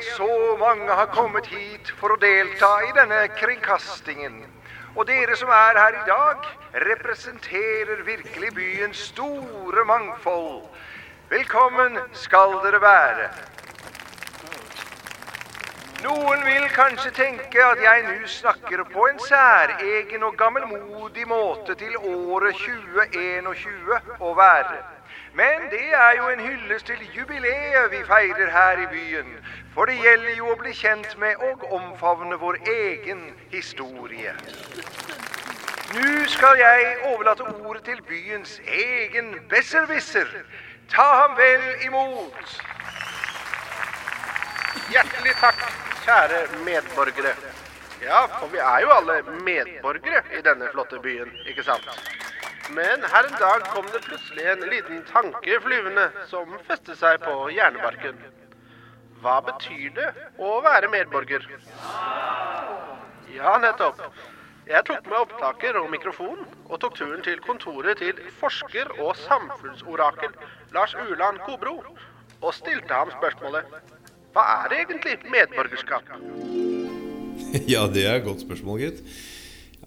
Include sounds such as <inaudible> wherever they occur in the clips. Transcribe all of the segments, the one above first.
At så mange har kommet hit for å delta i denne kringkastingen. Og dere som er her i dag, representerer virkelig byens store mangfold. Velkommen skal dere være. Noen vil kanskje tenke at jeg nå snakker på en særegen og gammelmodig måte til året 2021 å være. Men det er jo en hyllest til jubileet vi feirer her i byen. For det gjelder jo å bli kjent med og omfavne vår egen historie. Nå skal jeg overlate ordet til byens egen besserwisser. Ta ham vel imot. Hjertelig takk, kjære medborgere. Ja, for vi er jo alle medborgere i denne flotte byen, ikke sant? Men her en dag kom det plutselig en liten tanke flyvende som festet seg på hjernebarken. Hva betyr det å være medborger? Ja, nettopp. Jeg tok med opptaker og mikrofon og tok turen til kontoret til forsker og samfunnsorakel Lars Uland Kobro og stilte ham spørsmålet Hva er egentlig medborgerskap? <laughs> Ja, det er et godt spørsmål, gitt.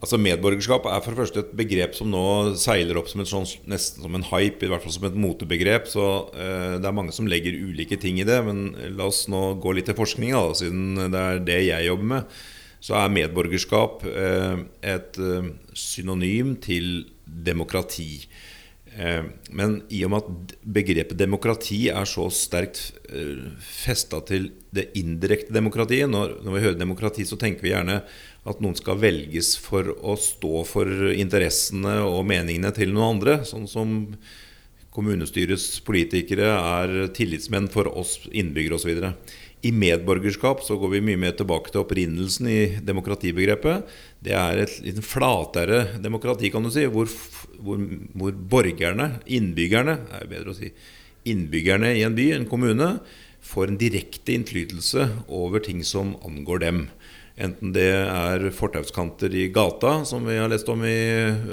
Altså Medborgerskap er for det første et begrep som nå seiler opp som et sånn, nesten som en hype, i hvert fall som et motebegrep. Så eh, det er mange som legger ulike ting i det. Men la oss nå gå litt til forskning, siden det er det jeg jobber med. Så er medborgerskap eh, et eh, synonym til demokrati. Eh, men i og med at begrepet demokrati er så sterkt eh, festa til det indirekte demokratiet når, vi hører demokrati, så tenker vi gjerne at noen skal velges for å stå for interessene og meningene til noen andre. Sånn som kommunestyrets politikere er tillitsmenn for oss innbyggere osv. I medborgerskap så går vi mye mer tilbake til opprinnelsen i demokratibegrepet. Det er et litt flatere demokrati, kan du si, hvor, hvor, hvor borgerne, innbyggerne, er bedre å si, innbyggerne i en by, en kommune, får en direkte innflytelse over ting som angår dem. Enten det er fortauskanter i gata, som vi har lest om i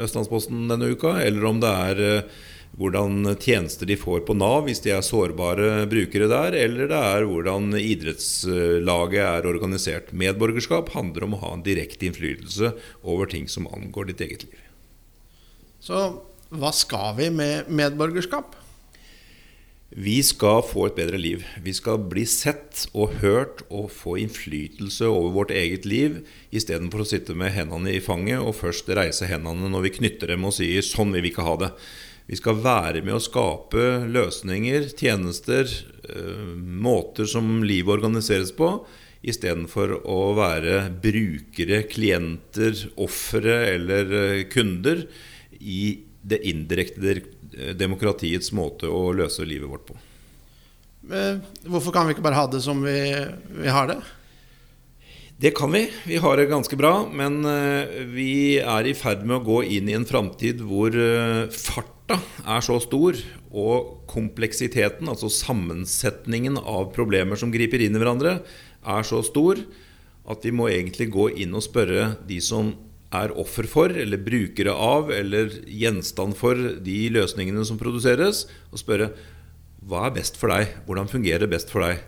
Østlandsposten denne uka, eller om det er eh, hvordan tjenester de får på Nav hvis de er sårbare brukere der, eller det er hvordan idrettslaget er organisert. Medborgerskap handler om å ha en direkte innflytelse over ting som angår ditt eget liv. Så hva skal vi med medborgerskap? Vi skal få et bedre liv. Vi skal bli sett og hørt og få innflytelse over vårt eget liv, istedenfor å sitte med hendene i fanget og først reise hendene når vi knytter dem og sier 'sånn vil vi ikke ha det'. Vi skal være med å skape løsninger, tjenester, eh, måter som livet organiseres på, istedenfor å være brukere, klienter, ofre eller eh, kunder i det indirekte demokratiets måte å løse livet vårt på. Hvorfor kan vi ikke bare ha det som vi, vi har det? Det kan vi. Vi har det ganske bra. Men eh, vi er i ferd med å gå inn i en framtid hvor farta er så stor, og kompleksiteten, altså sammensetningen av problemer som griper inn i hverandre, er så stor at vi må egentlig gå inn og spørre de som er offer for, eller brukere av, eller gjenstand for de løsningene som produseres, og spørre hva er best for deg? Hvordan fungerer det best for deg?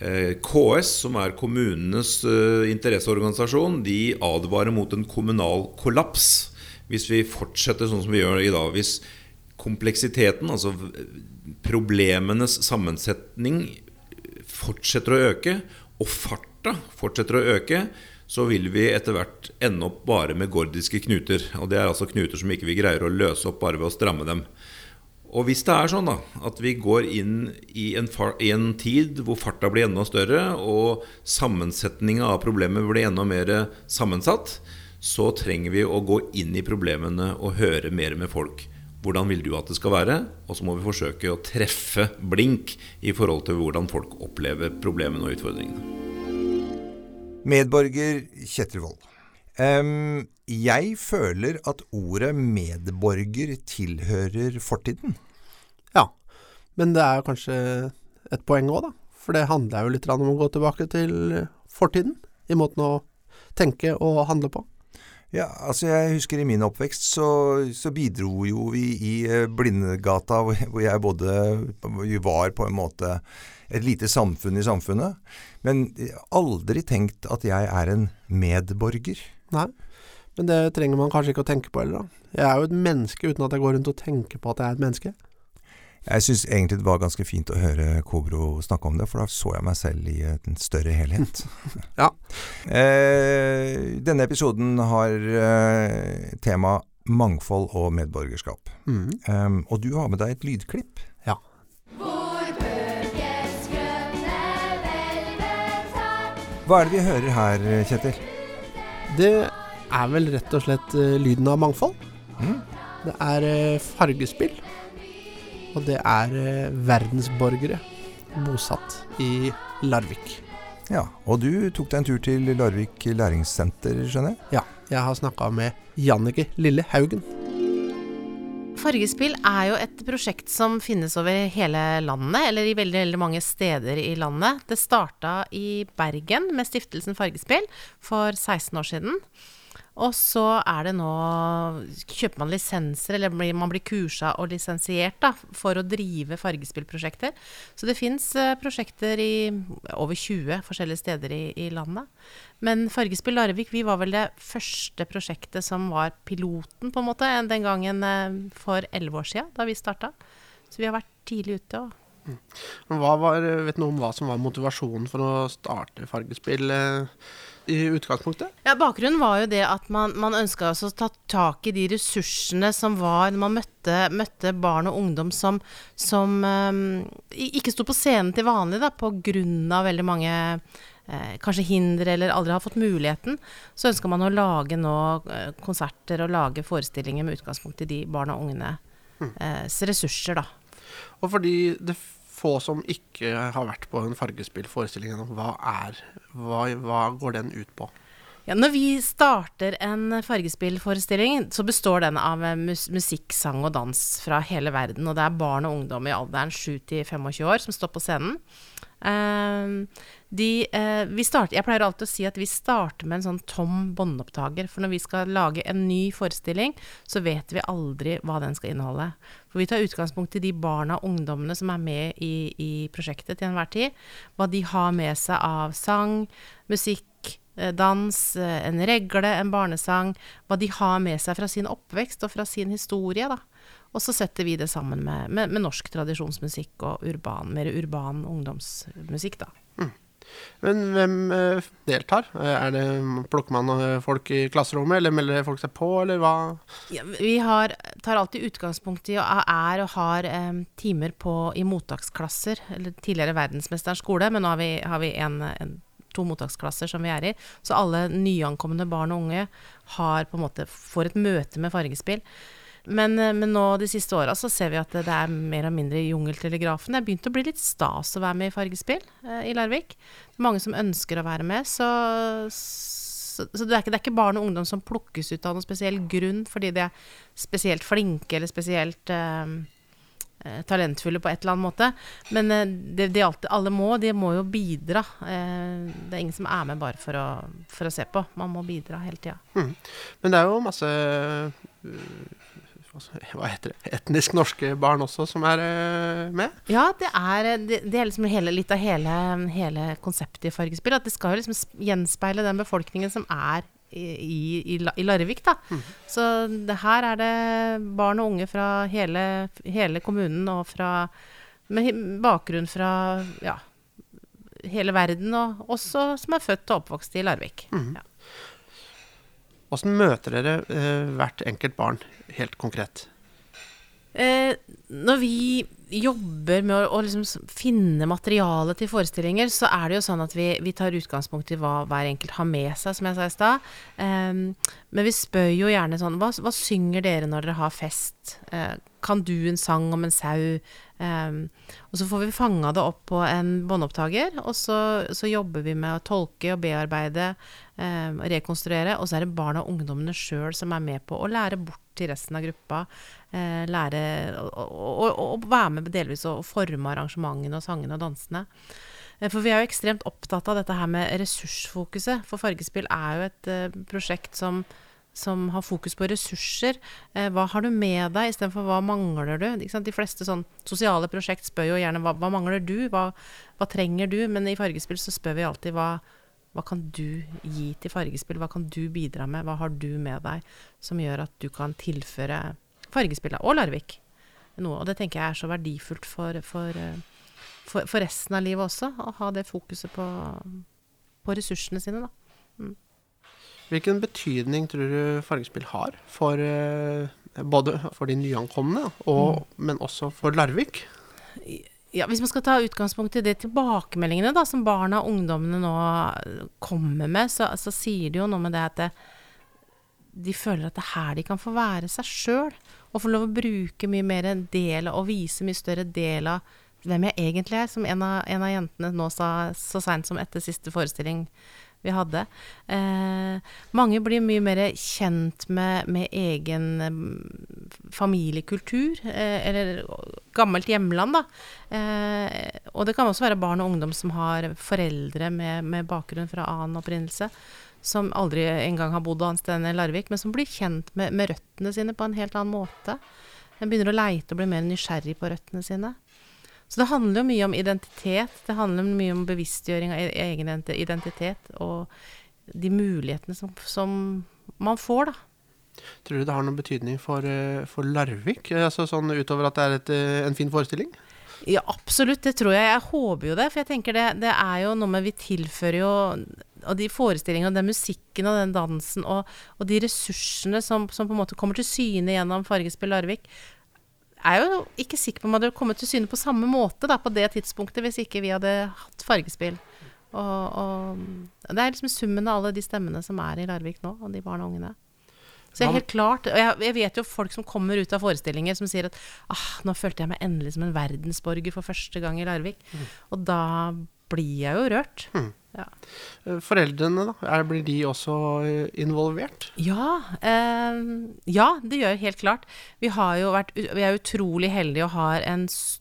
Eh, KS, som er kommunenes eh, interesseorganisasjon, de advarer mot en kommunal kollaps hvis vi fortsetter sånn som vi gjør i dag. Hvis kompleksiteten, altså problemenes sammensetning, fortsetter å øke, og farta fortsetter å øke, så vil vi etter hvert ende opp bare med gordiske knuter. Og det er altså knuter som ikke vi greier å løse opp bare ved å stramme dem. Og hvis det er sånn da, at vi går inn i en, i en tid hvor farta blir enda større, og sammensetninga av problemet blir enda mer sammensatt, så trenger vi å gå inn i problemene og høre mer med folk. Hvordan vil du at det skal være? Og så må vi forsøke å treffe blink i forhold til hvordan folk opplever problemene og utfordringene. Medborger Kjetil Wold. Um, jeg føler at ordet medborger tilhører fortiden. Ja, men det er kanskje et poeng òg, da. For det handler jo litt om å gå tilbake til fortiden, i måten å tenke og handle på. Ja, altså jeg husker i min oppvekst så, så bidro jo vi i Blindegata, hvor jeg bodde var på en måte et lite samfunn i samfunnet. Men aldri tenkt at jeg er en medborger. Nei. Men det trenger man kanskje ikke å tenke på heller, da. Jeg er jo et menneske uten at jeg går rundt og tenker på at jeg er et menneske. Jeg syns egentlig det var ganske fint å høre Kobro snakke om det, for da så jeg meg selv i en større helhet. <laughs> Ja. Eh, denne episoden har eh, tema mangfold og medborgerskap. Mm. Em, og du har med deg et lydklipp. Ja. Hva er det vi hører her, Kjetil? Det er vel rett og slett eh, lyden av mangfold. Mm. Det er eh, fargespill. Og det er eh, verdensborgere bosatt i Larvik. Ja, og du tok deg en tur til Larvik læringssenter, skjønner jeg? Ja, jeg har snakka med Jannike Lille Haugen. Fargespill er jo et prosjekt som finnes over hele landet, eller i veldig, veldig mange steder i landet. Det starta i Bergen med stiftelsen Fargespill for 16 år siden. Og så er det nå Kjøper man lisenser, eller man blir kursa og lisensiert for å drive fargespillprosjekter. Så det fins prosjekter i over 20 forskjellige steder i, i landet. Men Fargespill Larvik, vi var vel det første prosjektet som var piloten, på en måte, den gangen eh, for 11 år siden, da vi starta. Så vi har vært tidlig ute. og Hva var, vet du noe om hva som var motivasjonen for å starte fargespill eh, i utgangspunktet? Ja, Bakgrunnen var jo det at man, man ønska å ta tak i de ressursene som var når man møtte, møtte barn og ungdom som, som um, ikke sto på scenen til vanlig da, på grunn av veldig mange eh, kanskje hinder eller aldri har fått muligheten. Så ønska man å lage nå eh, konserter og lage forestillinger med utgangspunkt i de barn og ungenes ressurser, da. Og fordi det få som ikke har vært på en fargespillforestilling ennå, hva hva, hva går den ut på? Ja, når vi starter en fargespillforestilling, så består den av eh, mus musikk, sang og dans fra hele verden. Og det er barn og ungdom i alderen 7 til 25 år som står på scenen. Uh, de, uh, vi starter, jeg pleier alltid å si at vi starter med en sånn tom båndopptaker. For når vi skal lage en ny forestilling, så vet vi aldri hva den skal inneholde. For vi tar utgangspunkt i de barna og ungdommene som er med i, i prosjektet til enhver tid. Hva de har med seg av sang, musikk, dans, en regle, en barnesang. Hva de har med seg fra sin oppvekst og fra sin historie, da. Og så setter vi det sammen med, med, med norsk tradisjonsmusikk og urban, mer urban ungdomsmusikk, da. Men hvem eh, deltar? Eh, Er det, plukker man eh, folk i klasserommet, eller melder folk seg på, eller hva? Ja, vi har, tar alltid utgangspunkt i og er og har um, timer på, i mottaksklasser, eller tidligere verdensmesterens skole, men nå har vi, har vi en, en, to mottaksklasser som vi er i. Så alle nyankomne barn og unge har på en måte, får et møte med fargespill. Men, eh, men nå de siste åra så ser vi at det, er mer og mindre jungeltelegrafen. Det er begynt å bli litt stas å være med i Fargespill eh, i Larvik. Det er mange som ønsker å være med, så, så, så det, er ikke, det er ikke barn og ungdom som plukkes ut av noen spesiell grunn fordi de er spesielt flinke eller spesielt eh, talentfulle på et eller annet måte. Men eh, det, det alltid, alle må, de må jo bidra. Eh, det er ingen som er med bare for å, for å se på. Man må bidra hele tida. Men det er jo masse øh, hva- heter det, etnisk norske barn også som er med. Ja, det er, det, det er liksom hele, litt av hele, hele konseptet i Fargespill. At det skal jo liksom gjenspeile den befolkningen som er i, i, i Larvik, da. Så det her er det barn og unge fra hele, hele kommunen og fra Med bakgrunn fra ja, hele verden, og også som er født og oppvokst i Larvik. Ja. Hvordan møter dere eh, hvert enkelt barn, helt konkret? Eh, når vi jobber med å, å liksom finne materiale til forestillinger, så er det jo sånn at vi, vi tar utgangspunkt i hva hver enkelt har med seg, som jeg sa i stad. Eh, men vi spør jo gjerne sånn hva, hva synger dere når dere har fest? Eh, kan du en sang om en sau? Em, og så får vi fanga det opp på en båndopptaker, og så, så jobber vi med å tolke og bearbeide, em, rekonstruere, og så er det barna og ungdommene sjøl som er med på å lære bort til resten av gruppa. Eh, lære å være med delvis og forme arrangementene og sangene og dansene. Eh, For vi er jo ekstremt opptatt av dette her med ressursfokuset. For Fargespill er jo et eh, prosjekt som, som har fokus på ressurser. Eh, hva har du med deg istedenfor hva mangler du? De fleste sånn sosiale prosjekt spør jo gjerne hva, hva mangler du, hva, hva trenger du? Men i fargespill så spør vi alltid hva, hva kan du gi til fargespill? Hva kan du bidra med? Hva har du med deg som gjør at du kan tilføre fargespillet og Larvik noe? Og det tenker jeg er så verdifullt for, for, eh, for, for resten av livet også, å ha det fokuset på, på ressursene sine, da. Hvilken betydning tror du fargespill har for eh, både for de nyankomne, og, men også for Larvik? Ja, Hvis man skal ta utgangspunkt i de tilbakemeldingene da, som barna og ungdommene nå kommer med, så, så sier de jo noe med det at det, de føler at det er her de kan få være seg sjøl. Og få lov å bruke mye mer en del og vise mye større del av hvem jeg egentlig er, som en av, en av jentene nå sa så seint som etter siste forestilling vi hadde. Eh, mange blir mye mer kjent med, med egen eh, familiekultur, eh, eller gammelt hjemland, da. Eh, og det kan også være barn og ungdom som har foreldre med, med bakgrunn fra annen opprinnelse. Som aldri engang har bodd annet sted enn Larvik, men som blir kjent med, med røttene sine på en helt annen måte. Den begynner å leite og bli mer nysgjerrig på røttene sine. Så det handler jo mye om identitet. Det handler mye om bevisstgjøring av e- egen identitet og de mulighetene som, som man får, da. Tror du det har noen betydning for, eh, for Larvik, altså sånn utover at det er et, eh, en fin forestilling? Ja, absolutt. Det tror jeg. Jeg håper jo det. For jeg tenker det, det er jo noe med Vi tilfører jo og de forestillingene, og den musikken og den dansen og, og de ressursene som, som på en måte kommer til syne gjennom Fargespill Larvik, er jo ikke sikker på om det hadde kommet til syne på samme måte da, på det tidspunktet, hvis ikke vi hadde hatt Fargespill. Og, og det er liksom summen av alle de stemmene som er i Larvik nå, og de barna og ungene. Så jeg helt klart, og jeg, jeg vet jo folk som kommer ut av forestillinger som sier at ah, nå følte jeg meg endelig som en verdensborger for første gang i Larvik. Og da blir jeg jo rørt. Ja. Eh, Foreldrene, da? Er, blir de også eh, involvert? Ja, eh, ja, det gjør helt klart. Vi, har jo vært, vi er utrolig heldige og har en st-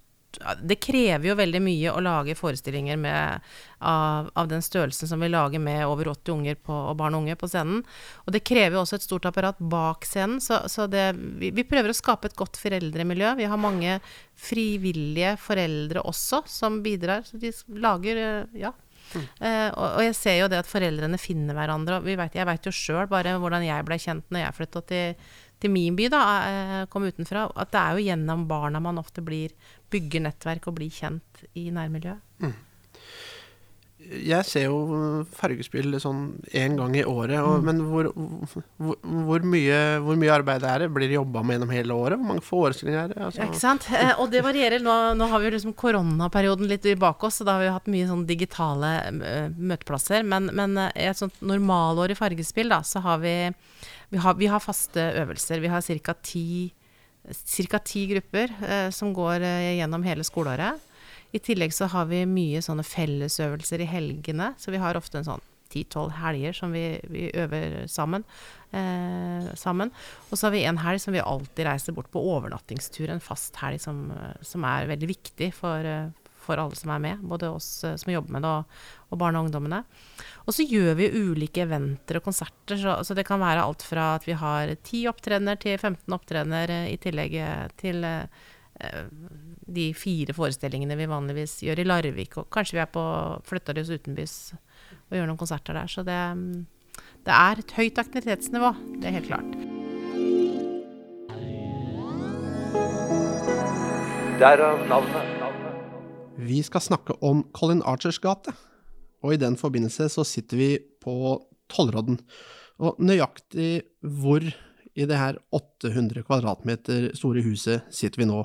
Det krever jo veldig mye å lage forestillinger med, av, av den størrelsen som vi lager med over 80 unger på, og barn og unge på scenen. Og det krever jo også et stort apparat bak scenen, så, så det, vi, vi prøver å skape et godt foreldremiljø. Vi har mange frivillige foreldre også som bidrar. Så de lager Ja. Mm. Uh, og, og jeg ser jo det at foreldrene finner hverandre. Og vi vet, jeg veit jo sjøl bare hvordan jeg ble kjent når jeg flytta til, til min by, da, eh, kom utenfra, at det er jo gjennom barna man ofte blir bygger nettverk og blir kjent i nærmiljøet. Jeg ser jo fargespill sånn én gang i året, og, men hvor, hvor, hvor, mye, hvor mye arbeid er det? Blir det jobba med gjennom hele året? Hvor mange forestillinger er det? Altså, Ikke sant? Eh, og det varierer. Nå, nå har vi jo liksom koronaperioden litt bak oss, og da har vi hatt mye sånn digitale eh, møteplasser. Men, men eh, i et sånt normalår i fargespill, da, så har vi Vi har, vi har faste øvelser. Vi har ca. ti ti grupper eh, som går eh, gjennom hele skoleåret. I tillegg så har vi mye sånne fellesøvelser i helgene, så vi har ofte en sånn ti-tolv helger som vi, vi øver sammen. Eh, sammen. Og så har vi en helg som vi alltid reiser bort på overnattingstur, en fast helg som, som er veldig viktig for, eh, for alle som er med, både oss eh, som jobber med det og, og barna og ungdommene. Og så gjør vi ulike eventer og konserter, så, så det kan være alt fra at vi har 10 opptredener til 15 opptredener eh, i tillegg eh, til eh, de fire forestillingene vi vanligvis gjør i Larvik, og kanskje vi er på flytter oss utenbys og gjør noen konserter der. Så det, mm, det er et høyt aktivitetsnivå, det er helt klart. Derav navnet. Vi skal snakke om Colin Archers gate, og i den forbindelse så sitter vi på Tollråden. Og nøyaktig hvor i det her 800 kvadratmeter store huset sitter vi nå?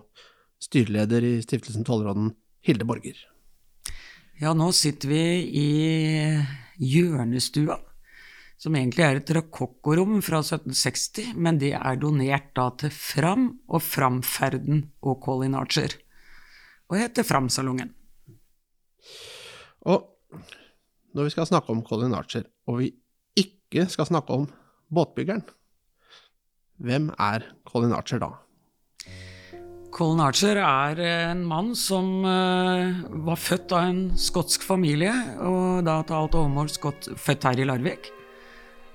Styreleder i Stiftelsen Tollråden, Hilde Borger. Ja, nå sitter vi i hjørnestua, som egentlig er et rakokkorom fra 1760, men det er donert da til Fram og Framferden og Colin Archer, og heter Framsalongen. Og når vi skal snakke om Colin Archer, og vi ikke skal snakke om båtbyggeren, hvem er Colin Archer da? Colin Archer er en mann som eh, var født av en skotsk familie, og da til alt overmål født her i Larvik.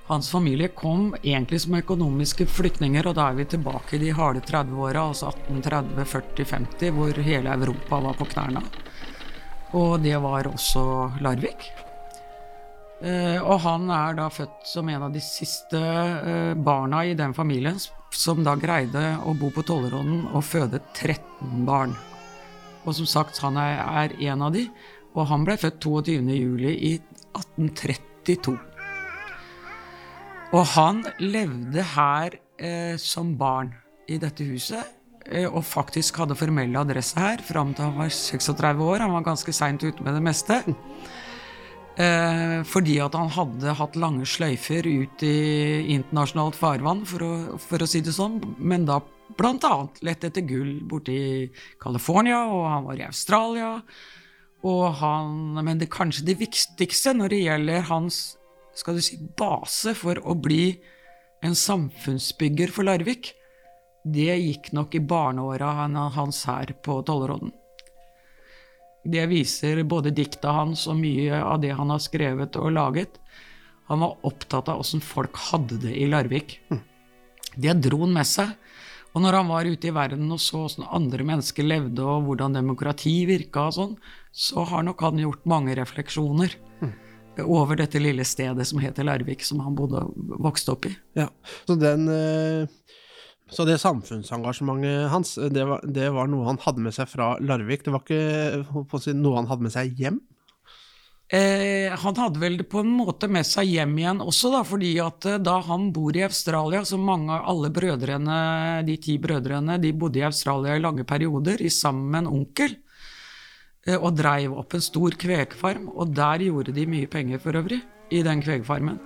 Hans familie kom egentlig som økonomiske flyktninger, og da er vi tilbake i de harde 30-åra, altså 1830, 40, 50, hvor hele Europa var på knærne. Og det var også Larvik. Eh, og han er da født som en av de siste eh, barna i den familien som da greide å bo på Tollerodden og føde 13 barn. Og som sagt, han er, en av de, og han ble født 22. juli i 1832. Og han levde her eh, som barn i dette huset, eh, og faktisk hadde formell adresse her fram til han var 36 år. Han var ganske seint ute med det meste. Eh, fordi at han hadde hatt lange sløyfer ut i internasjonalt farvann, for å, for å si det sånn. Men da bl.a. lett etter gull borte i California, og han var i Australia. Og han, men det kanskje det viktigste når det gjelder hans skal du si, base for å bli en samfunnsbygger for Larvik, det gikk nok i barneåra hans her på Tollerodden. Det viser både dikta hans og mye av det han har skrevet og laget. Han var opptatt av åssen folk hadde det i Larvik. Det dro han med seg. Og når han var ute i verden og så åssen andre mennesker levde, og hvordan demokrati virka og sånn, så har nok han gjort mange refleksjoner over dette lille stedet som heter Larvik, som han bodde vokste opp i. Ja, så den eh, Så det samfunnsengasjementet hans, det var, det var noe han hadde med seg fra Larvik? Det var ikke si, noe han hadde med seg hjem? Eh, han hadde vel det på en måte med seg hjem igjen også, da, fordi at eh, da han bor i Australia, så mange av alle brødrene, de ti brødrene, de bodde i Australia i lange perioder sammen med en onkel. eh, Og dreiv opp en stor kvekfarm, og der gjorde de mye penger for øvrig. I den kvegfarmen.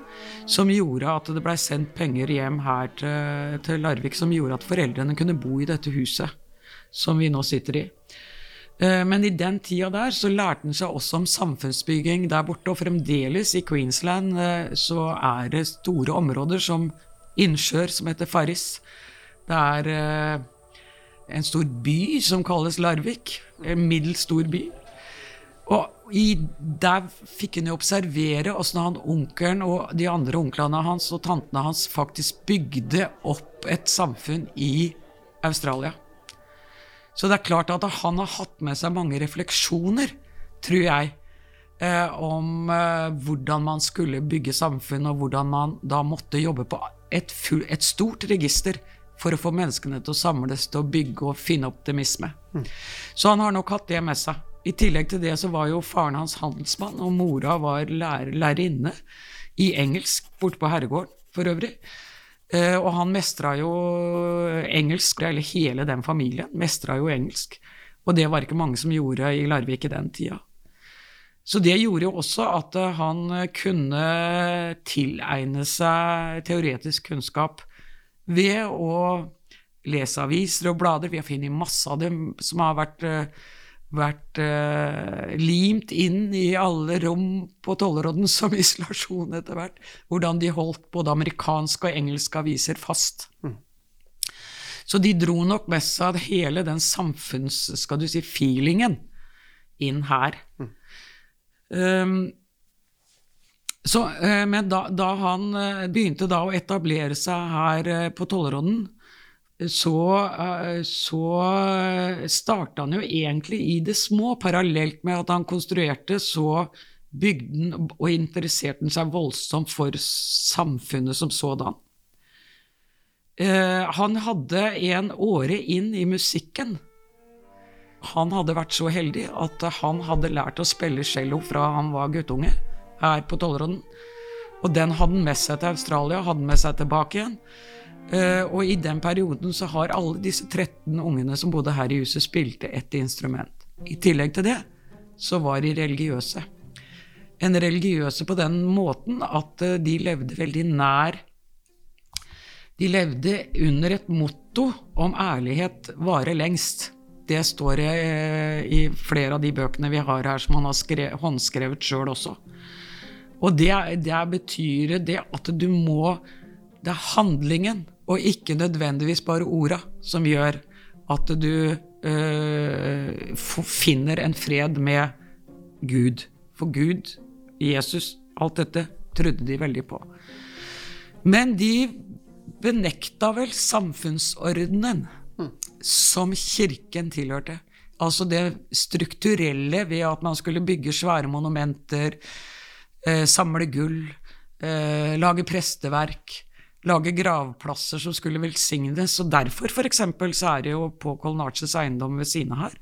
Som gjorde at det blei sendt penger hjem her til, til Larvik, som gjorde at foreldrene kunne bo i dette huset som vi nå sitter i. Eh, Men i den tida der så lærte han seg også om samfunnsbygging der borte, og fremdeles i Queensland eh, så er det store områder som innsjøer som heter Farris. Det er eh, en stor by som kalles Larvik. En middels stor by. Og i, der fikk han jo observere åssen han onkelen og de andre onklene hans og tantene hans faktisk bygde opp et samfunn i Australia. Så det er klart at han har hatt med seg mange refleksjoner, tror jeg, eh, om eh, hvordan man skulle bygge samfunn, og hvordan man da måtte jobbe på et, full, et stort register for å få menneskene til å samles, til å bygge og finne optimisme. Så han har nok hatt det med seg. I tillegg til det så var jo faren hans handelsmann, og mora var lærer, lærerinne i engelsk borte på herregården, for øvrig. Eh, og han mestra jo engelsk, eller hele den familien mestra jo engelsk. Og det var ikke mange som gjorde i Larvik i den tida. Så det gjorde jo også at eh, han kunne tilegne seg teoretisk kunnskap ved å lese aviser og blader. Vi har funnet masse av dem som har vært, eh, vært eh, limt inn i alle rom på Tollerodden som <laughs> isolasjon etter hvert. Hvordan de holdt både amerikanske og engelske aviser fast. Så de dro nok med seg hele den samfunns... skal du si, feelingen inn her. Um, så, eh, men da, da han eh, begynte da å etablere seg her eh, på Tollerodden, så, eh, så starta han jo egentlig i det små, parallelt med at han konstruerte, så bygde han og interesserte han seg voldsomt for samfunnet som sådan. Eh, han hadde en åre inn i musikken. Han hadde vært så heldig at han hadde lært å spille cello fra han var guttunge her på Tollråden. Og den hadde han med seg til Australia, hadde med seg tilbake igjen. Eh, og i den perioden så har alle disse 13 ungene som bodde her i huset, spilte ett instrument. I tillegg til det så var de religiøse. En religiøse på den måten at eh, de levde veldig nær De levde under et motto om ærlighet varer lengst. Det står eh, i flere av de bøkene vi har her, som han har skre håndskrevet sjøl også. Og det, det betyr det at du må Det er handlingen, og ikke nødvendigvis bare orda, som gjør at du øh, finner en fred med Gud. For Gud, Jesus, alt dette trodde de veldig på. Men de benekta vel samfunnsordenen som kirken tilhørte. Altså det strukturelle ved at man skulle bygge svære monumenter, eh, samle gull, eh, lage presteverk, lage gravplasser som skulle velsignes. Og derfor, for eksempel, så er det jo på Kolnarches eiendom ved siden av her,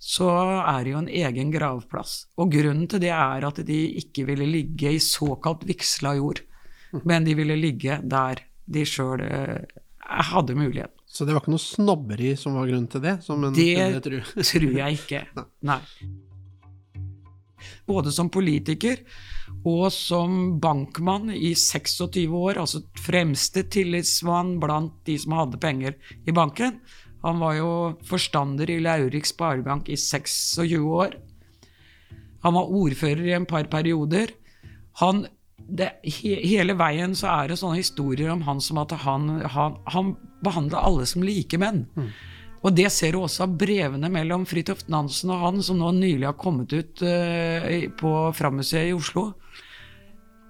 så er det jo en egen gravplass. Og grunnen til det er at de ikke ville ligge i såkalt vigsla jord, men de ville ligge der de sjøl eh, hadde mulighet. Så det var ikke noe snobberi som var grunnen til det? Som en Det <laughs> tror. tror jeg ikke. <laughs> Nei. Både som politiker og som bankmann i 26 år, altså fremste tillitsmann blant de som hadde penger i banken. Han var jo forstander i Laurik Sparebank i 26 år. Han var ordfører i en par perioder. Han, det, he, hele veien så er det sånne historier om han som at han, han, han behandla alle som likemenn. Og det ser du også av brevene mellom Fridtjof Nansen og han, som nå nylig har kommet ut uh, på Frammuseet i Oslo.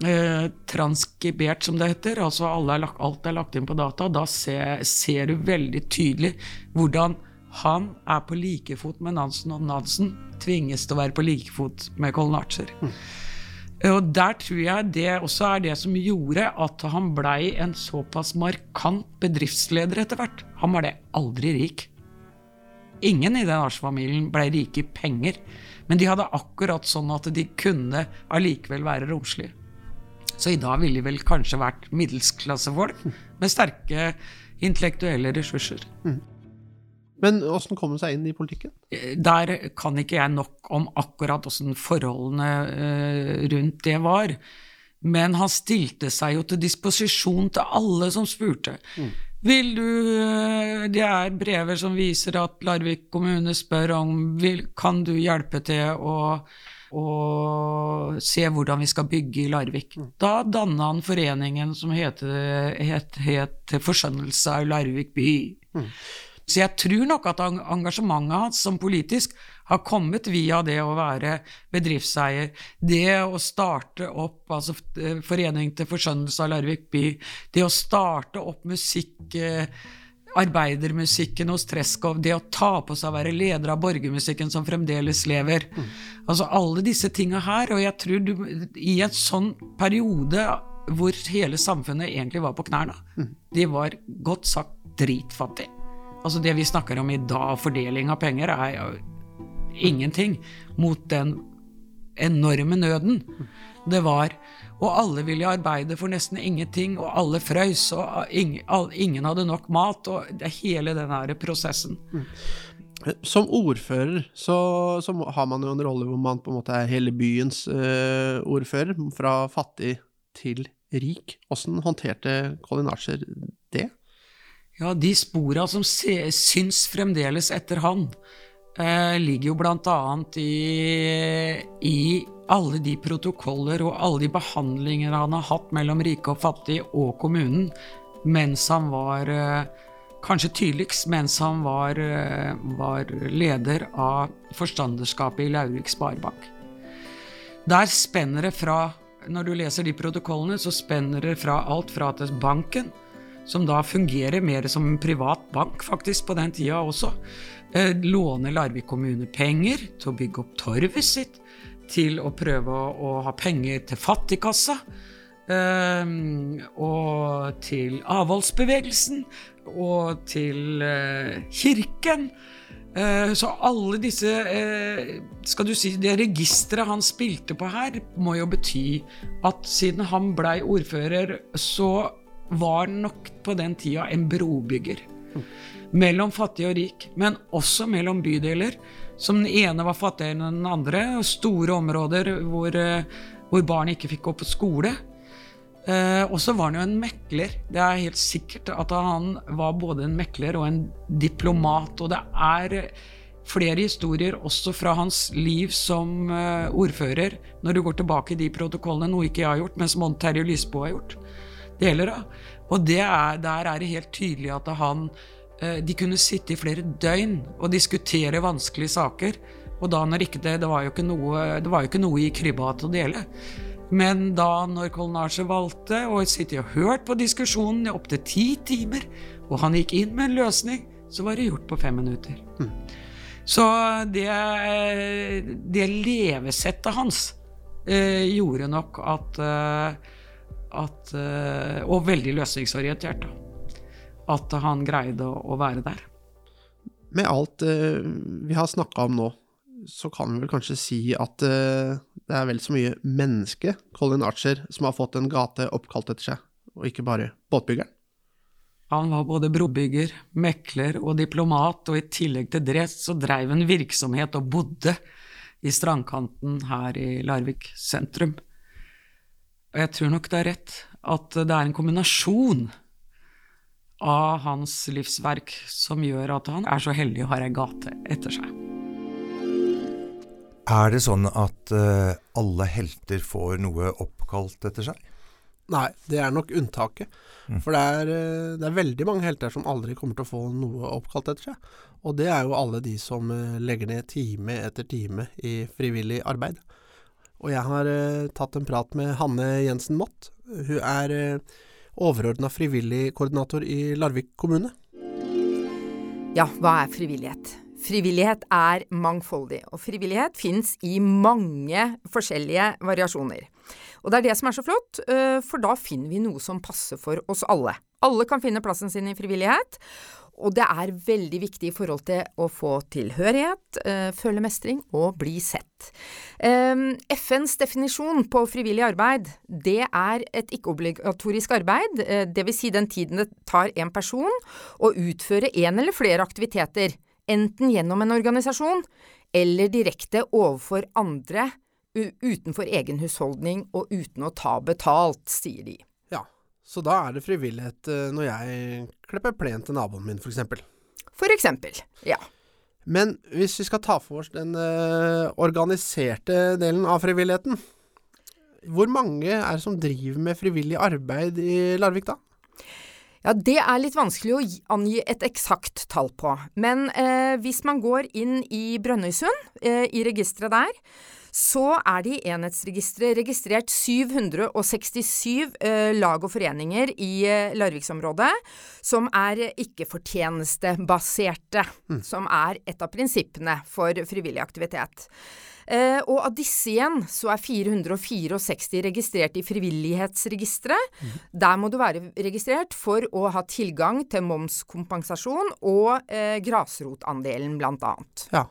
Eh, transkribert, som det heter. Altså er lagt, alt er lagt inn på data. Da ser, ser du veldig tydelig hvordan han er på like fot med Nansen, og Nansen tvinges til å være på like fot med Colin Archer. Og der tror jeg det også er det som gjorde at han blei en såpass markant bedriftsleder etter hvert. Han var det aldri rik. Ingen i den Archer-familien blei rike i penger, men de hadde akkurat sånn at de kunne allikevel være romslige. Så i dag ville de vel kanskje vært middelsklassefolk med sterke intellektuelle ressurser. Men åssen kom hun seg inn i politikken? Eh, Der kan ikke jeg nok om akkurat åssen forholdene eh, rundt det var. Men han stilte seg jo til disposisjon til alle som spurte. Vil du eh, Det er brever som viser at Larvik kommune spør om vil, Kan du hjelpe til å, å se hvordan vi skal bygge i Larvik. Da danna han foreningen som het, het, het Forskjønnelse av Larvik by. Så jeg tror nok at engasjementet hans som politisk har kommet via det å være bedriftseier, det å starte opp altså eh, Forening til forskjønnelse av Larvik by, det å starte opp musikk eh, arbeidermusikken hos Treskov, det å ta på seg å være leder av borgermusikken som fremdeles lever. Altså alle disse tinga her, og jeg tror du i en sånn periode hvor hele samfunnet egentlig var på knærne, de var godt sagt dritfattige. Altså det vi snakker om i dag, fordeling av penger, er jo ingenting mot den enorme nøden det var. Og alle ville arbeide for nesten ingenting, og alle frøys, og ingen, ingen hadde nok mat, og det er hele den her prosessen. Som ordfører så, så har man jo en rolle hvor man på en måte er hele byens uh, ordfører, fra fattig til rik. Åssen håndterte Colin Archer det? Ja, de spora som syns fremdeles etter han, eh, ligger jo annet i, i alle de protokoller og alle de behandlinger han har hatt mellom rike og fattige og kommunen mens han var eh, Kanskje tydeligst mens han var, eh, var leder av forstanderskapet i Laurik Sparebank. Der spenner det fra Når du leser de protokollene, så spenner det fra alt fra at banken, som da fungerer mer som en privat bank faktisk på den tida også, eh, låner Larvik kommune penger til å bygge opp torvet sitt, til å prøve å, ha penger til fattigkassa, eh, og til avholdsbevegelsen, og til eh, kirken. Så alle disse Skal du si Det registeret han spilte på her, må jo bety at siden han blei ordfører, så var nok på den tida en brobygger. Mellom fattig og rik, men også mellom bydeler. Som den ene var fattigere enn den andre. Store områder hvor, eh, hvor barn ikke fikk gå på skole. Eh, og så var han jo en mekler. Det er helt sikkert at han var både en mekler og en diplomat. Og det er eh, flere historier også fra hans liv som eh, ordfører, når du går tilbake i de protokollene, noe ikke jeg har gjort, men som Odd Terje Lysbo har gjort. Deler av. Og det er, der er det helt tydelig at han eh, De kunne sitte i flere døgn og diskutere vanskelige saker. Og da når ikke det Det var jo ikke noe, det var jo ikke noe i krybba til å dele. Men da når Kolnasje valgte å sitte og hørt på diskusjonen i opptil ti timer, og han gikk inn med en løsning, så var det gjort på fem minutter. Så det, det levesettet hans eh, gjorde nok at, eh, at eh, Og veldig løsningsorientert. At han greide å, være der. Med alt eh, vi har snakka om nå, så kan vi vel kanskje si at eh, det er vel så mye menneske, Colin Archer, som har fått en gate oppkalt etter seg, og ikke bare båtbyggeren. Han var både brobygger, mekler og diplomat, og i tillegg til det så dreiv en virksomhet og bodde i strandkanten her i Larvik sentrum. Og jeg tror nok det er rett at det er en kombinasjon av hans livsverk som gjør at han er så heldig å ha ei gate etter seg. Er det sånn at eh, alle helter får noe oppkalt etter seg? Nei, det er nok unntaket. For det er, eh, det er veldig mange helter som aldri kommer til å få noe oppkalt etter seg. Og det er jo alle de som eh, legger ned time etter time i frivillig arbeid. Og jeg har eh, tatt en prat med Hanne Jensen Mott. Hun er eh, overordna frivillig koordinator i Larvik kommune. Ja, hva er frivillighet? Frivillighet er mangfoldig, og frivillighet fins i mange forskjellige variasjoner. Og det er det som er så flott, øh, for da finner vi noe som passer for oss alle. Alle kan finne plassen sin i frivillighet, og det er veldig viktig i forhold til å få tilhørighet, øh, føle mestring og bli sett. Um, FNs definisjon på frivillig arbeid, det er et ikke-obligatorisk arbeid, eh, vil si den tiden det tar en person å utføre en eller flere aktiviteter, enten gjennom en organisasjon eller direkte overfor andre utenfor egen husholdning og uten å ta betalt, sier de. Så da er det frivillighet eh, når jeg klipper plen til naboen min, f.eks. For eksempel, ja. Men hvis vi skal ta for oss den eh, organiserte delen av frivilligheten, hvor mange er det som driver med frivillig arbeid i Larvik da? Ja, det er litt vanskelig å angi et eksakt tall på. Men eh, hvis man går inn i Brønnøysund, eh, i registeret der, så er det i enhetsregisteret registrert 767 eh, lag og foreninger i eh, Larviksområdet som er ikke-fortjenestebaserte, som er et av prinsippene for frivillig aktivitet. Eh, og av disse igjen så er 464 registrert i Frivillighetsregisteret. Der må du være registrert for å ha tilgang til momskompensasjon og eh, grasrotandelen, blant annet. Ja.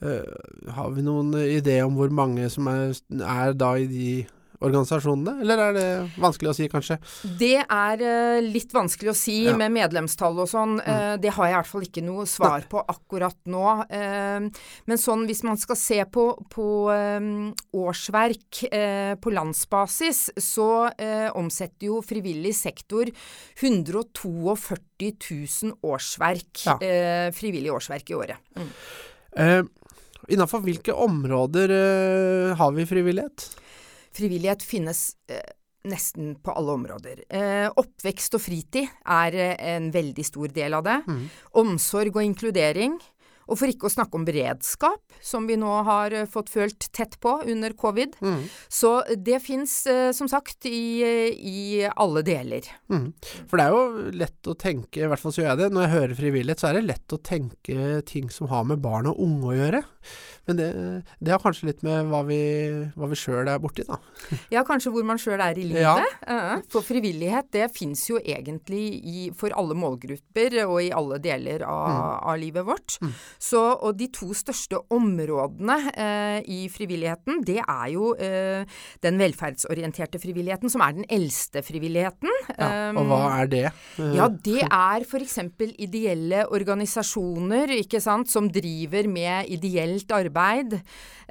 Eh, har vi noen idé om hvor mange som er, er da i de organisasjonene, eller er det vanskelig å si, kanskje? Det er uh, litt vanskelig å si Ja. Mm. med medlemstall og sånn. Eh, det har jeg i hvert fall ikke noe svar på akkurat nå. Uh, men sånn hvis man skal se på, på um, årsverk på landsbasis, så omsetter jo frivillig sektor 142 000 årsverk. Ja. Eh, frivillig årsverk i året. Mm. Innafor hvilke områder uh, har vi frivillighet? Frivillighet finnes uh, nesten på alle områder. Uh, oppvekst og fritid er en veldig stor del av det. Omsorg og inkludering. Og for ikke å snakke om beredskap, som vi nå har eh, fått følt tett på under covid. Så det fins eh, som sagt i, eh, i alle deler. Mm. For det er jo lett å tenke, i hvert fall så gjør jeg det, når jeg hører frivillighet, så er det lett å tenke ting som har med barn og unge å gjøre. Men det, det har kanskje litt med hva vi, hva vi sjøl er borti, da. <laughs> Ja, kanskje hvor man sjøl er i livet. Ja. Eh, For frivillighet, det fins jo egentlig i, for alle målgrupper og i alle deler av, av livet vårt. Så, og de to største områdene eh, i frivilligheten, det er jo eh, den velferdsorienterte frivilligheten, som er den eldste frivilligheten. Ja. Og hva er det? Eh, Ja, det er f.eks. ideelle organisasjoner ikke sant, som driver med ideelt arbeid.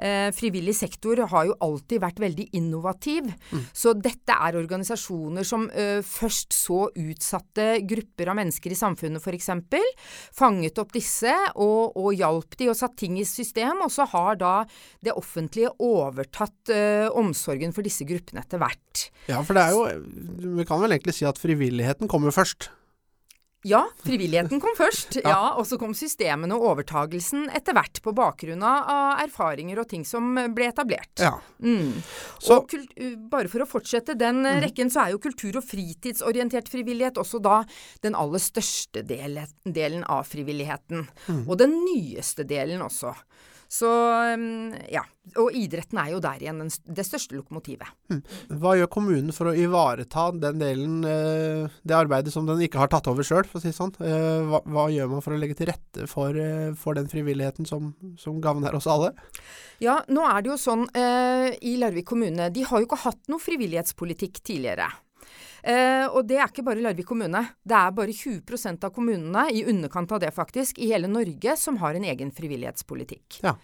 Eh, frivillig sektor har jo alltid vært veldig innovativ. Så dette er organisasjoner som eh, først så utsatte grupper av mennesker i samfunnet f.eks. Fanget opp disse og, og hjalp de og satt ting i system. Og så har da det offentlige overtatt uh, omsorgen for disse gruppene etter hvert. Ja, for det er jo Vi kan vel egentlig si at frivilligheten kommer først. Ja, frivilligheten kom først. <laughs> ja. Og så kom systemene og overtagelsen etter hvert på bakgrunn av erfaringer og ting som ble etablert. Ja. Mm. Så- og uh, bare for å fortsette den uh, rekken, så er jo kultur- og fritidsorientert frivillighet også da den aller største dele, delen av frivilligheten. Og den nyeste delen også. Så um, ja. Og idretten er jo der igjen den, det største lokomotivet. Hva gjør kommunen for å ivareta den delen, eh, det arbeidet som den ikke har tatt over sjøl, for å si det sånn? Eh, hva, hva gjør man for å legge til rette for, eh, for den frivilligheten som, som gagner oss alle? Ja, nå er det jo sånn i Larvik kommune, de har jo ikke hatt noe frivillighetspolitikk tidligere. Eh, og det er ikke bare Larvik kommune. Det er bare 20% av kommunene, i underkant av det faktisk, i hele Norge som har en egen frivillighetspolitikk. Ja.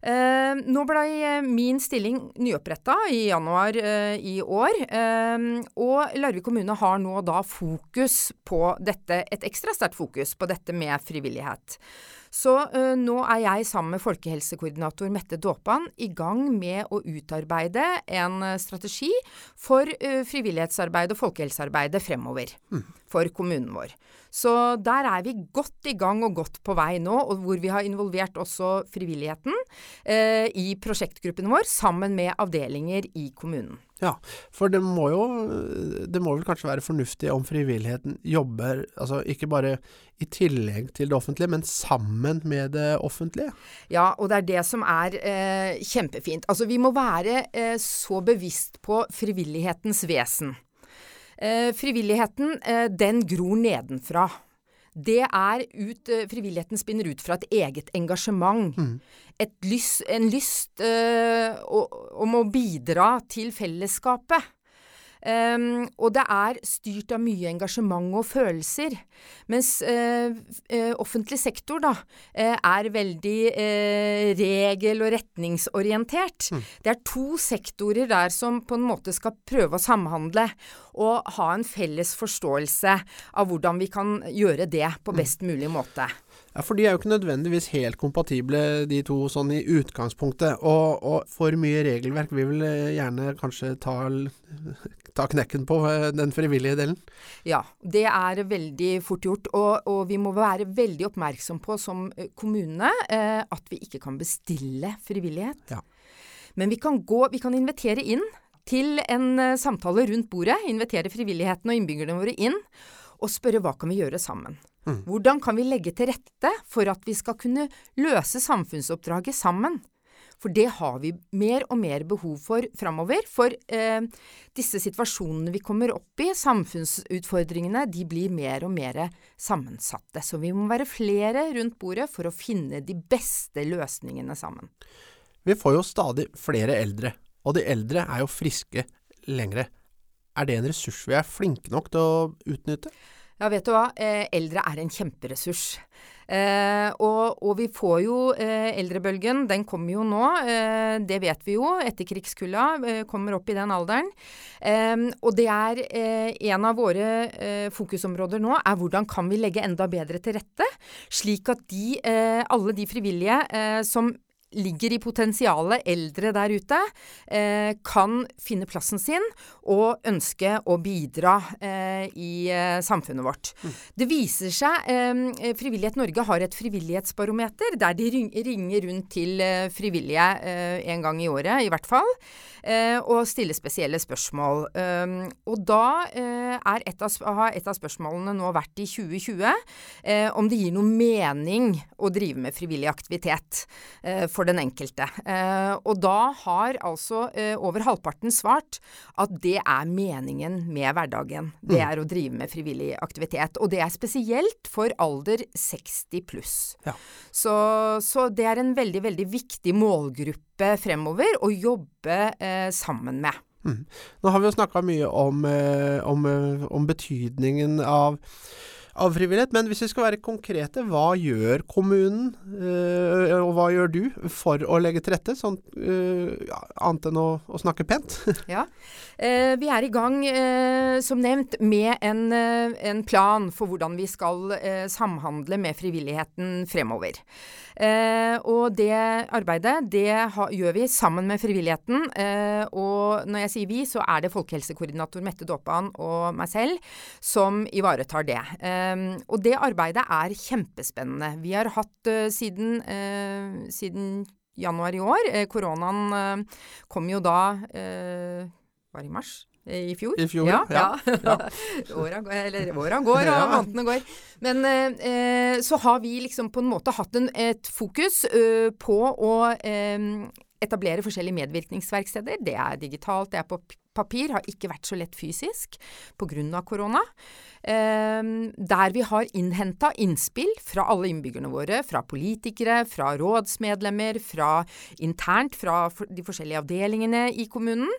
Eh, nå blei min stilling nyoppretta i januar eh, i år, eh, og Larvik kommune har nå da fokus på dette, et ekstra sterkt fokus på dette med frivillighet. Så uh, nå er jeg sammen med folkehelsekoordinator Mette Dåpan i gang med å utarbeide en eh, strategi for uh, frivillighetsarbeid og folkehelsearbeidet fremover for kommunen vår. Så der er vi godt i gang og godt på vei nå, og hvor vi har involvert også frivilligheten uh, i prosjektgruppen vår sammen med avdelinger i kommunen. Ja, for det må jo Det må vel kanskje være fornuftig om frivilligheten jobber altså ikke bare i tillegg til det offentlige, men sammen med det offentlige? Ja, og det er det som er eh, kjempefint. Altså, vi må være eh, så bevisst på frivillighetens vesen. Eh, frivilligheten, eh, den gror nedenfra. Det er ut, eh, Frivilligheten spinner ut fra et eget engasjement. Et lyst, en lyst øh, om å bidra til fellesskapet. Ehm, og det er styrt av mye engasjement og følelser. Mens uh, eh, offentlig sektor da, uh, er veldig regel- og retningsorientert. Det er to sektorer der som på en måte skal prøve å samhandle og ha en felles forståelse av hvordan vi kan gjøre det på best mulig måte. Ja, For de er jo ikke nødvendigvis helt kompatible, de to, sånn i utgangspunktet. Og, og for mye regelverk vil vel gjerne kanskje ta, <laughs> ta knekken på eh, den frivillige delen. Ja, det er veldig fort gjort. Og, og vi må være veldig oppmerksom på som eh, kommune eh, at vi ikke kan bestille frivillighet. Ja. Men vi kan, gå, vi kan invitere inn til en samtale rundt bordet. Invitere frivilligheten og innbyggerne våre inn. Og spørre hva kan vi gjøre sammen. Hvordan kan vi legge til rette for at vi skal kunne løse samfunnsoppdraget sammen? For det har vi mer og mer behov for framover. For eh, disse situasjonene vi kommer opp i, samfunnsutfordringene, de blir mer og mer sammensatte. Så vi må være flere rundt bordet for å finne de beste løsningene sammen. Vi får jo stadig flere eldre, og de eldre er jo friske lengre. Er det en ressurs vi er flinke nok til å utnytte? Ja, vet du hva. Eh, eldre er en kjemperessurs. Eh, og, og vi får jo eh, eldrebølgen, den kommer jo nå. Eh, det vet vi jo. Etterkrigskulla eh, kommer opp i den alderen. Eh, og det er eh, en av våre fokusområder nå, er hvordan kan vi legge enda bedre til rette, slik at de, alle de frivillige som ligger i potensialet eldre der ute, eh, kan finne plassen sin og ønske å bidra eh, i eh, samfunnet vårt. Det viser seg eh, Frivillighet Norge har et frivillighetsbarometer der de ringer rundt til eh, frivillige eh, en gang i året, i hvert fall, eh, og stiller spesielle spørsmål. Og da har et av spørsmålene nå vært i 2020 eh, om det gir noe mening å drive med frivillig aktivitet eh, for den enkelte. Eh, og da har altså eh, over halvparten svart at det er meningen med hverdagen. Det er å drive med frivillig aktivitet. Og det er spesielt for alder 60 pluss. Ja. Så, så det er en veldig, veldig viktig målgruppe fremover å jobbe eh, sammen med. Nå har vi jo snakka mye om, eh, om, om betydningen av, av frivillighet, men hvis vi skal være konkrete, hva gjør kommunen, eh, og hva gjør du for å legge til rette, sånn, eh, annet enn å, å snakke pent? Ja. Eh, vi er i gang, eh, som nevnt, med en, eh, en plan for hvordan vi skal samhandle med frivilligheten fremover. Og det arbeidet det gjør vi sammen med frivilligheten. Og når jeg sier vi, så er det folkehelsekoordinator Mette Dåpan og meg selv som ivaretar det. Og det arbeidet er kjempespennende. Vi har hatt siden, siden januar i år Koronaen kom jo da Var i mars? Eh, I fjor? I fjor, ja. ja. ja. åra, eller, <laughs> åra går, og <laughs> Ja. månedene går. Men eh, eh, så har vi liksom på en måte hatt en, et fokus eh, på å eh, etablere forskjellige medvirkningsverksteder. Det er digitalt, det er på papir, har ikke vært så lett fysisk pga. korona. Eh, der vi har innhenta innspill fra alle innbyggerne våre, fra politikere, fra rådsmedlemmer, fra internt fra de forskjellige avdelingene i kommunen.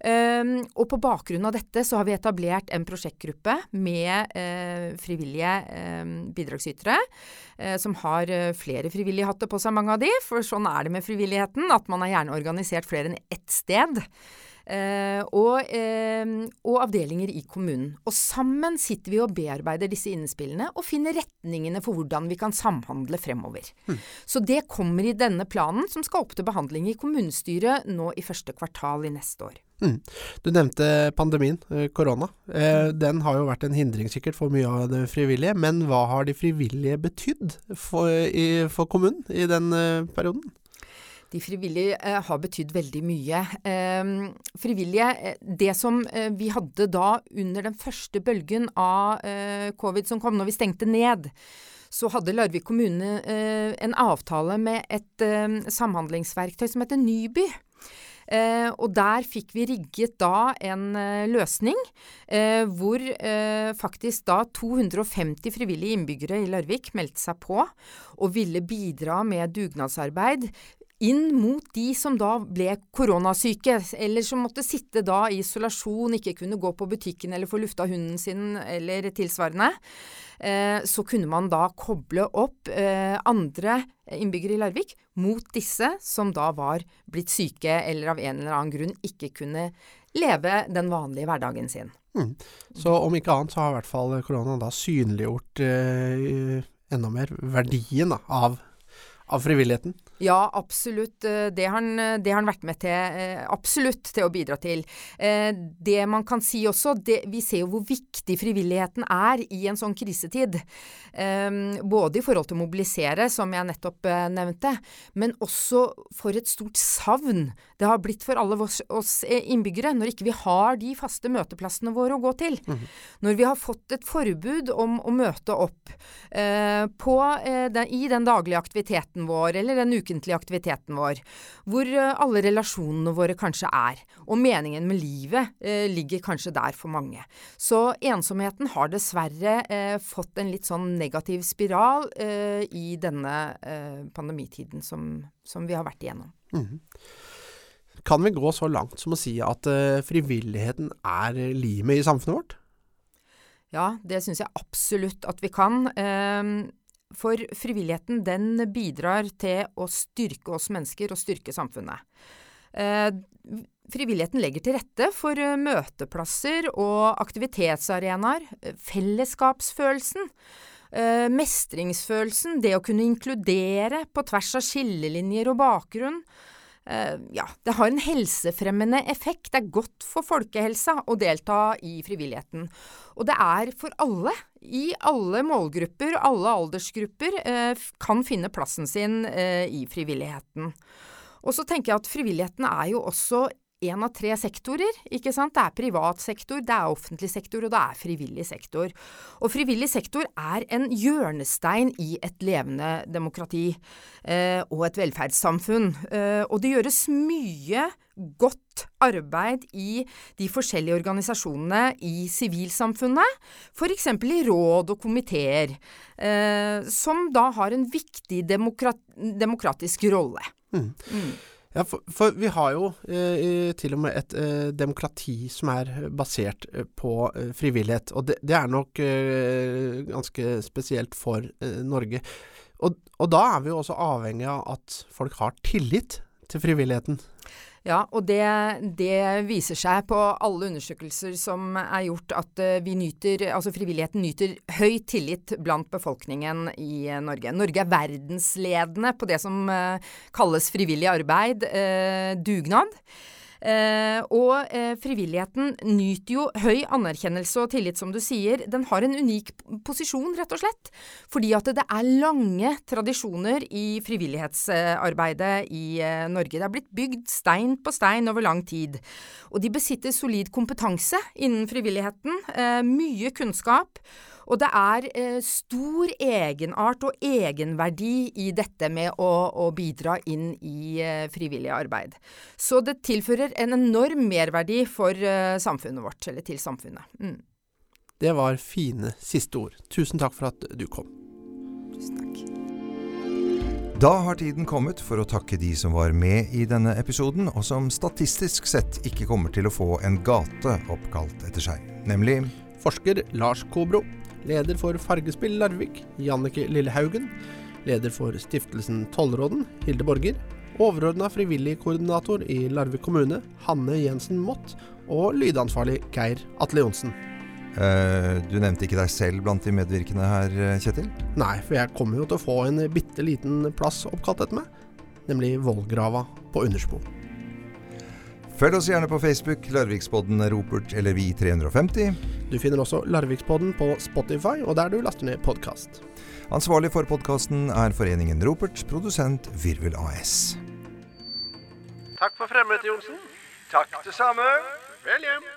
Eh, og på bakgrunn av dette så har vi etablert en prosjektgruppe med eh, frivillige eh, bidragsytere, eh, som har eh, flere frivillige hatter på seg, mange av de, for sånn er det med frivilligheten, at man er gjerne organisert flere enn ett sted. Eh, og, eh, og avdelinger i kommunen. Og sammen sitter vi og bearbeider disse innspillene og finner retningene for hvordan vi kan samhandle fremover. Så det kommer i denne planen som skal opp til behandling i kommunestyret nå i første kvartal i neste år. Mm. Du nevnte pandemien, eh, korona. Eh, den har jo vært en hindring sikkert for mye av det frivillige, men hva har de frivillige betydd for, i, for kommunen i den eh, perioden? De frivillige eh, har betydd veldig mye. Eh, frivillige, eh, det som eh, vi hadde da under den første bølgen av eh, covid som kom, når vi stengte ned, så hadde Larvik kommune eh, en avtale med et samhandlingsverktøy som heter Nyby. Eh, og der fikk vi rigget da en eh, løsning eh, hvor faktisk da 250 frivillige innbyggere i Larvik meldte seg på og ville bidra med dugnadsarbeid inn mot de som da ble koronasyke, eller som måtte sitte da i isolasjon, ikke kunne gå på butikken eller få lufta hunden sin eller tilsvarende. Eh, så kunne man da koble opp eh, andre innbyggere i Larvik mot disse som da var blitt syke eller av en eller annen grunn ikke kunne leve den vanlige hverdagen sin. Mm. Så om ikke annet så har i hvert fall korona da synliggjort eh, enda mer verdien da, av, av frivilligheten. Ja, absolutt. Eh, Det har han, det har han vært med til, eh, absolutt til å bidra til. Eh, Det man kan si også, det, vi ser jo hvor viktig frivilligheten er i en sånn krisetid. Eh, Både i forhold til å mobilisere, som jeg nettopp eh, nevnte, men også for et stort savn det har blitt for alle oss, eh, innbyggere, når ikke vi har de faste møteplassene våre å gå til. Når vi har fått et forbud om å møte opp eh, på, eh, i den daglige aktiviteten vår, eller den ukentlige aktiviteten vår, hvor eh, alle relasjonene våre kanskje er, og meningen med livet eh, ligger kanskje der for mange. Så ensomheten har dessverre eh, fått en litt sånn negativ spiral eh, i denne eh, pandemitiden som, som vi har vært igjennom. Kan vi gå så langt som å si at eh, frivilligheten er limet i samfunnet vårt? Ja, det syns jeg absolutt at vi kan. Ehm, For frivilligheten den bidrar til å styrke oss mennesker og styrke samfunnet. Eh, Frivilligheten legger til rette for eh, møteplasser og aktivitetsarenaer, eh, fellesskapsfølelsen, mestringsfølelsen, det å kunne inkludere på tvers av skillelinjer og bakgrunn. Eh, ja, det har en helsefremmende effekt. Det er godt for folkehelsa å delta i frivilligheten. Og det er for alle, i alle målgrupper, alle aldersgrupper, eh, kan finne plassen sin eh, i frivilligheten. Og så tenker jeg at frivilligheten er jo også en av tre sektorer, ikke sant. Det er privat sektor, det er offentlig sektor, og det er frivillig sektor. Og frivillig sektor er en hjørnestein i et levende demokrati eh, og et velferdssamfunn. Eh, og det gjøres mye godt arbeid i de forskjellige organisasjonene i sivilsamfunnet, f.eks. i råd og komiteer, eh, som da har en viktig demokrat demokratisk rolle. Ja, for, for vi har jo eh, til og med et eh, demokrati som er basert eh, på eh, frivillighet, og det, det er nok eh, ganske spesielt for eh, Norge. Og, og da er vi jo også avhengig av at folk har tillit til frivilligheten. Ja, og det, det viser seg på alle undersøkelser som er gjort at eh, vi nyter, altså frivilligheten nyter høy tillit blant befolkningen i eh, Norge. Norge er verdensledende på det som eh, kalles frivillig arbeid, eh, dugnad. Eh, og eh, frivilligheten nyter jo høy anerkjennelse og tillit, som du sier. Den har en unik posisjon, rett og slett. Fordi at det er lange tradisjoner i frivillighetsarbeidet i eh, Norge. Det er blitt bygd stein på stein over lang tid. Og de besitter solid kompetanse innen frivilligheten. Eh, mye kunnskap. Og det er eh, stor egenart og egenverdi i dette med å, å bidra inn i eh, frivillig arbeid. Så det tilfører en enorm merverdi for eh, samfunnet vårt, eller til samfunnet. Mm. Det var fine siste ord. Tusen takk for at du kom. Tusen takk. Da har tiden kommet for å takke de som var med i denne episoden, og som statistisk sett ikke kommer til å få en gate oppkalt etter seg, nemlig Forsker Lars Kobro. Leder for Fargespill Larvik, Jannike Lillehaugen. Leder for Stiftelsen Tollråden, Hilde Borger. Overordna frivillig koordinator i Larvik kommune, Hanne Jensen Mott. Og lydansvarlig Geir Atle Johnsen. Uh, Du nevnte ikke deg selv blant de medvirkende her, eh, Kjetil? Nei, for jeg kommer jo til å få en bitte liten plass oppkalt etter meg. Nemlig Vollgrava på Underspo. Følg oss gjerne på Facebook, Larvikspodden Ropert eller Vi350. Du finner også Larvikspodden på Spotify, og der du laster ned podkast. Ansvarlig for podkasten er Foreningen Ropert, produsent Virvel AS. Takk for fremmøtet, Johnsen. Takk det samme. Vel hjem.